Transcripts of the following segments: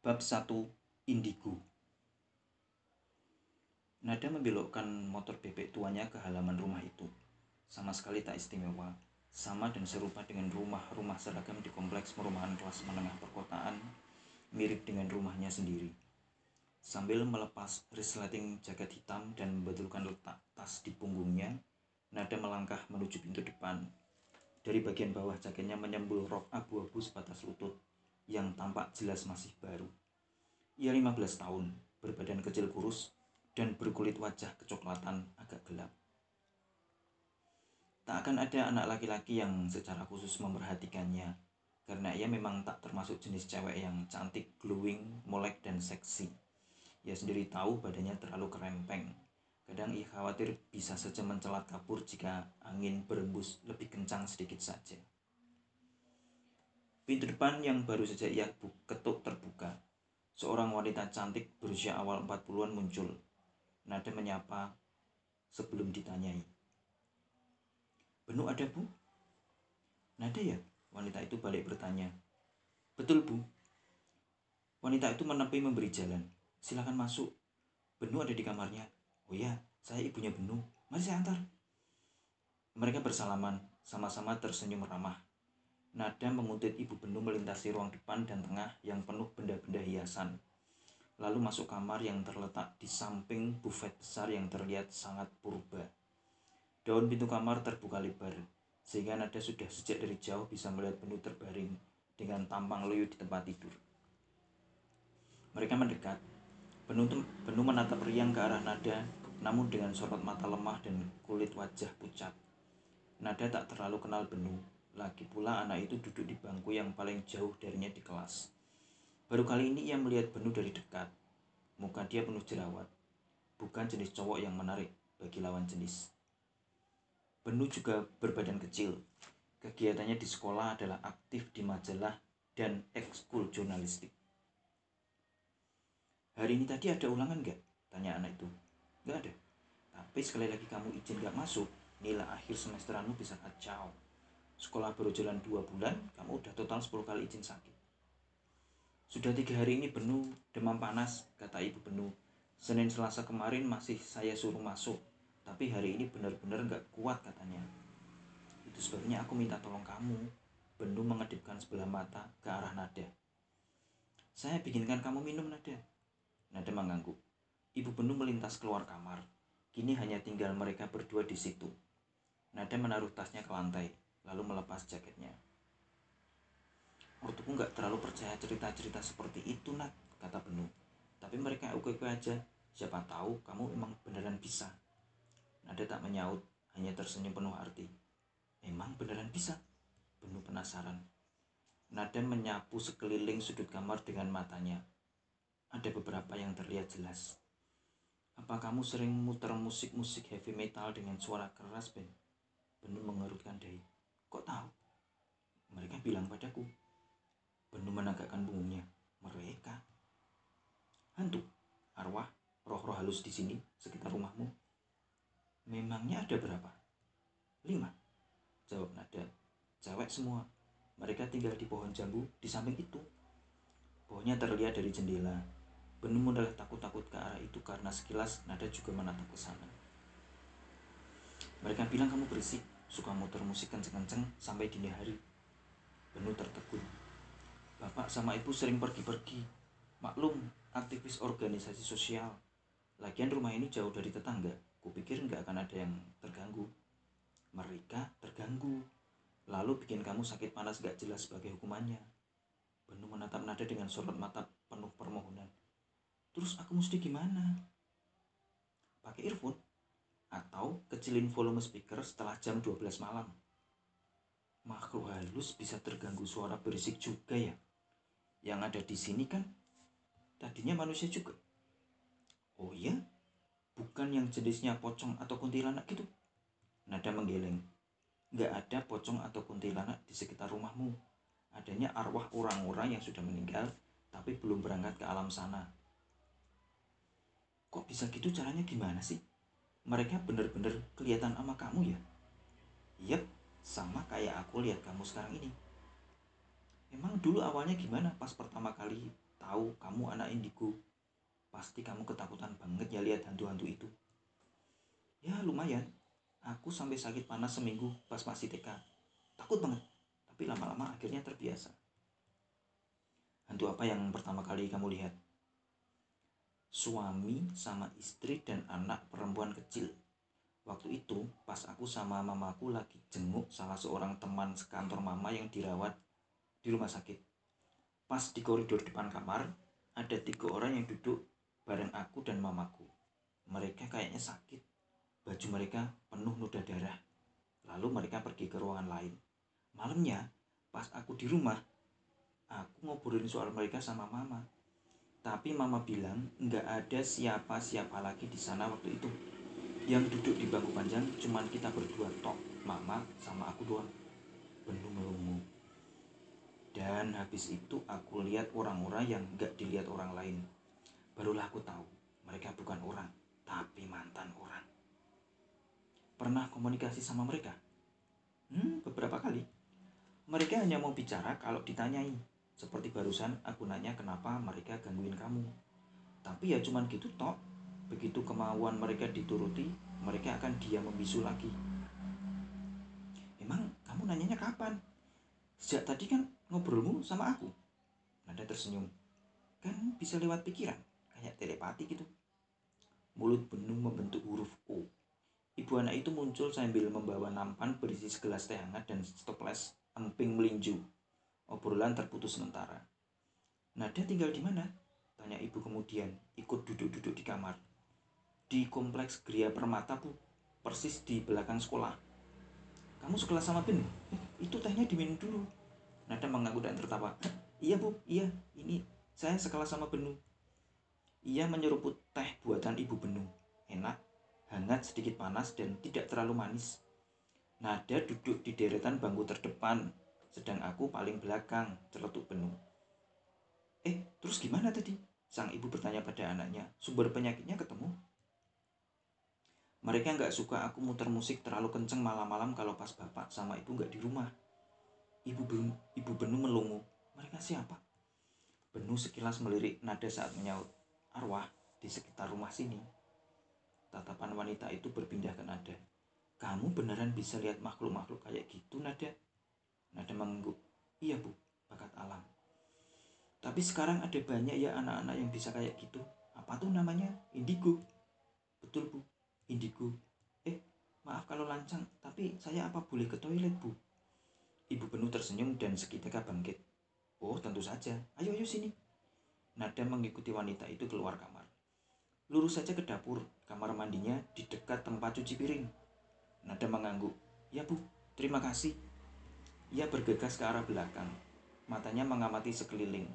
Bab 1 Indigo Nada membelokkan motor bebek tuanya ke halaman rumah itu. Sama sekali tak istimewa, sama dan serupa dengan rumah-rumah seragam di kompleks perumahan kelas menengah perkotaan, mirip dengan rumahnya sendiri. Sambil melepas resleting jaket hitam dan membetulkan letak tas di punggungnya, Nada melangkah menuju pintu depan. Dari bagian bawah jaketnya menyembul rok abu-abu sebatas lutut yang tampak jelas masih baru. Ia 15 tahun, berbadan kecil kurus, dan berkulit wajah kecoklatan agak gelap. Tak akan ada anak laki-laki yang secara khusus memperhatikannya, karena ia memang tak termasuk jenis cewek yang cantik, glowing, molek, dan seksi. Ia sendiri tahu badannya terlalu kerempeng. Kadang ia khawatir bisa saja mencelat kapur jika angin berembus lebih kencang sedikit saja. Pintu depan yang baru saja ia ketuk terbuka. Seorang wanita cantik berusia awal 40-an muncul. Nada menyapa sebelum ditanyai. Benu ada bu? Nada ya? Wanita itu balik bertanya. Betul bu. Wanita itu menepi memberi jalan. Silakan masuk. Benu ada di kamarnya. Oh ya, saya ibunya Benu. Mari saya antar. Mereka bersalaman, sama-sama tersenyum ramah. Nada menguntit ibu Benu melintasi ruang depan dan tengah yang penuh benda-benda hiasan. Lalu masuk kamar yang terletak di samping bufet besar yang terlihat sangat purba. Daun pintu kamar terbuka lebar, sehingga Nada sudah sejak dari jauh bisa melihat Benu terbaring dengan tampang loyo di tempat tidur. Mereka mendekat. Benu, Benu menatap riang ke arah Nada, namun dengan sorot mata lemah dan kulit wajah pucat. Nada tak terlalu kenal Benu, lagi pula anak itu duduk di bangku yang paling jauh darinya di kelas. Baru kali ini ia melihat Benu dari dekat. Muka dia penuh jerawat. Bukan jenis cowok yang menarik bagi lawan jenis. Benu juga berbadan kecil. Kegiatannya di sekolah adalah aktif di majalah dan ekskul jurnalistik. Hari ini tadi ada ulangan gak? Tanya anak itu. Gak ada. Tapi sekali lagi kamu izin gak masuk, nilai akhir semesteranmu bisa kacau. Sekolah baru jalan dua bulan, kamu udah total 10 kali izin sakit. Sudah tiga hari ini Benu demam panas, kata ibu Benu. Senin Selasa kemarin masih saya suruh masuk, tapi hari ini benar-benar nggak kuat katanya. Itu sebabnya aku minta tolong kamu. Benu mengedipkan sebelah mata ke arah Nada. Saya bikinkan kamu minum Nada. Nada mengangguk. Ibu Benu melintas keluar kamar. Kini hanya tinggal mereka berdua di situ. Nada menaruh tasnya ke lantai lalu melepas jaketnya. Ortuku nggak terlalu percaya cerita-cerita seperti itu, Nat, kata Benu. Tapi mereka oke-oke aja. Siapa tahu kamu emang beneran bisa. Nada tak menyaut, hanya tersenyum penuh arti. Emang beneran bisa? Benu penasaran. Nada menyapu sekeliling sudut kamar dengan matanya. Ada beberapa yang terlihat jelas. Apa kamu sering muter musik-musik heavy metal dengan suara keras, Ben? Benu mengerutkan dahi. Kok tahu? Mereka bilang padaku. Benu menegakkan punggungnya. Mereka. Hantu, arwah, roh-roh halus di sini, sekitar rumahmu. Memangnya ada berapa? Lima. Jawab Nada. Cewek semua. Mereka tinggal di pohon jambu di samping itu. Pohonnya terlihat dari jendela. Benu mudah takut-takut ke arah itu karena sekilas Nada juga menatap ke sana. Mereka bilang kamu berisik, suka muter musik kenceng-kenceng sampai dini hari. Penuh tertegun. Bapak sama ibu sering pergi-pergi. Maklum, aktivis organisasi sosial. Lagian rumah ini jauh dari tetangga. Kupikir nggak akan ada yang terganggu. Mereka terganggu. Lalu bikin kamu sakit panas gak jelas sebagai hukumannya. Penuh menatap nada dengan sorot mata penuh permohonan. Terus aku mesti gimana? Pakai earphone? Atau kecilin volume speaker setelah jam 12 malam. Makhluk halus bisa terganggu suara berisik juga ya. Yang ada di sini kan tadinya manusia juga. Oh iya? Bukan yang jenisnya pocong atau kuntilanak gitu? Nada menggeleng. Gak ada pocong atau kuntilanak di sekitar rumahmu. Adanya arwah orang-orang yang sudah meninggal tapi belum berangkat ke alam sana. Kok bisa gitu caranya gimana sih? Mereka benar-benar kelihatan sama kamu ya? Yep, sama kayak aku lihat kamu sekarang ini. Emang dulu awalnya gimana pas pertama kali tahu kamu anak indigo. Pasti kamu ketakutan banget ya lihat hantu-hantu itu. Ya lumayan. Aku sampai sakit panas seminggu pas masih TK. Takut banget. Tapi lama-lama akhirnya terbiasa. Hantu apa yang pertama kali kamu lihat? Suami sama istri dan anak perempuan kecil. Waktu itu pas aku sama mamaku lagi jenguk salah seorang teman sekantor mama yang dirawat di rumah sakit. Pas di koridor depan kamar, ada tiga orang yang duduk bareng aku dan mamaku. Mereka kayaknya sakit. Baju mereka penuh noda darah. Lalu mereka pergi ke ruangan lain. Malamnya, pas aku di rumah, aku ngobrolin soal mereka sama mama. Tapi mama bilang nggak ada siapa-siapa lagi di sana waktu itu. Yang duduk di bangku panjang cuman kita berdua tok, mama sama aku doang. Penuh melungu. Dan habis itu aku lihat orang-orang yang gak dilihat orang lain. Barulah aku tahu mereka bukan orang, tapi mantan orang. Pernah komunikasi sama mereka? Hmm, beberapa kali. Mereka hanya mau bicara kalau ditanyai. Seperti barusan aku nanya kenapa mereka gangguin kamu. Tapi ya cuman gitu tok. Begitu kemauan mereka dituruti, mereka akan diam membisu lagi. Emang kamu nanyanya kapan? Sejak tadi kan ngobrolmu sama aku. Nada tersenyum. Kan bisa lewat pikiran, kayak telepati gitu. Mulut Benung membentuk huruf O. Ibu anak itu muncul sambil membawa nampan berisi segelas teh hangat dan stoples emping melinju. Obrolan terputus sementara. Nada tinggal di mana? Tanya ibu kemudian, ikut duduk-duduk di kamar. Di kompleks Gria Permata, Bu. Persis di belakang sekolah. Kamu sekelas sama Ben? Eh, itu tehnya diminum dulu. Nada mengaku dan tertawa. Iya, Bu. Iya, ini saya sekelas sama Benu. Ia menyeruput teh buatan ibu Benu. Enak, hangat, sedikit panas, dan tidak terlalu manis. Nada duduk di deretan bangku terdepan, sedang aku paling belakang, celetuk penuh. Eh, terus gimana tadi? Sang ibu bertanya pada anaknya. Sumber penyakitnya ketemu? Mereka nggak suka aku muter musik terlalu kenceng malam-malam kalau pas bapak sama ibu nggak di rumah. Ibu Benu, ibu Benu melungu. Mereka siapa? Benu sekilas melirik nada saat menyaut. Arwah di sekitar rumah sini. Tatapan wanita itu berpindah ke nada. Kamu beneran bisa lihat makhluk-makhluk kayak gitu, Nada? Nada mengangguk. Iya, Bu, bakat alam. Tapi sekarang ada banyak ya anak-anak yang bisa kayak gitu. Apa tuh namanya? Indigo. Betul, Bu. Indigo. Eh, maaf kalau lancang, tapi saya apa boleh ke toilet, Bu? Ibu penuh tersenyum dan seketika bangkit. Oh, tentu saja. Ayo, ayo sini. Nada mengikuti wanita itu keluar kamar. Lurus saja ke dapur, kamar mandinya di dekat tempat cuci piring. Nada mengangguk. Ya bu, terima kasih. Ia bergegas ke arah belakang. Matanya mengamati sekeliling.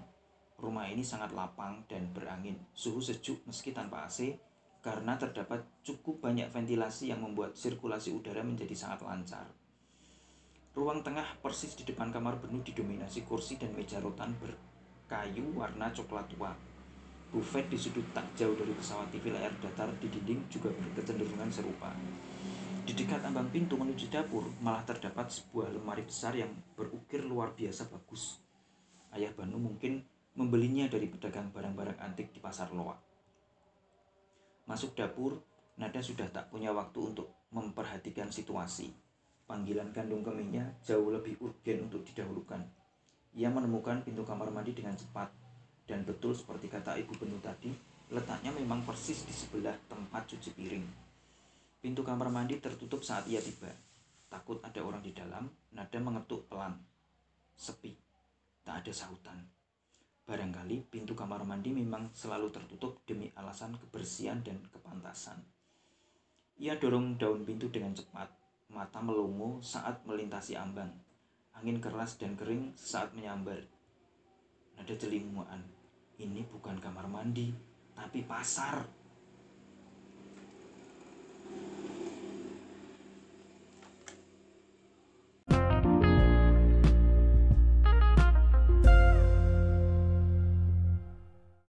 Rumah ini sangat lapang dan berangin. Suhu sejuk meski tanpa AC karena terdapat cukup banyak ventilasi yang membuat sirkulasi udara menjadi sangat lancar. Ruang tengah persis di depan kamar penuh didominasi kursi dan meja rotan berkayu warna coklat tua. Buffet di sudut tak jauh dari pesawat TV layar datar di dinding juga berkecenderungan serupa. Di dekat ambang pintu menuju dapur malah terdapat sebuah lemari besar yang berukir luar biasa bagus. Ayah Banu mungkin membelinya dari pedagang barang-barang antik di pasar loak. Masuk dapur, Nada sudah tak punya waktu untuk memperhatikan situasi. Panggilan kandung kemihnya jauh lebih urgen untuk didahulukan. Ia menemukan pintu kamar mandi dengan cepat. Dan betul seperti kata ibu Benu tadi, letaknya memang persis di sebelah tempat cuci piring. Pintu kamar mandi tertutup saat ia tiba. Takut ada orang di dalam, Nada mengetuk pelan. Sepi. Tak ada sautan. Barangkali pintu kamar mandi memang selalu tertutup demi alasan kebersihan dan kepantasan. Ia dorong daun pintu dengan cepat. Mata melongo saat melintasi ambang. Angin keras dan kering saat menyambar. Ada celinguan Ini bukan kamar mandi, tapi pasar.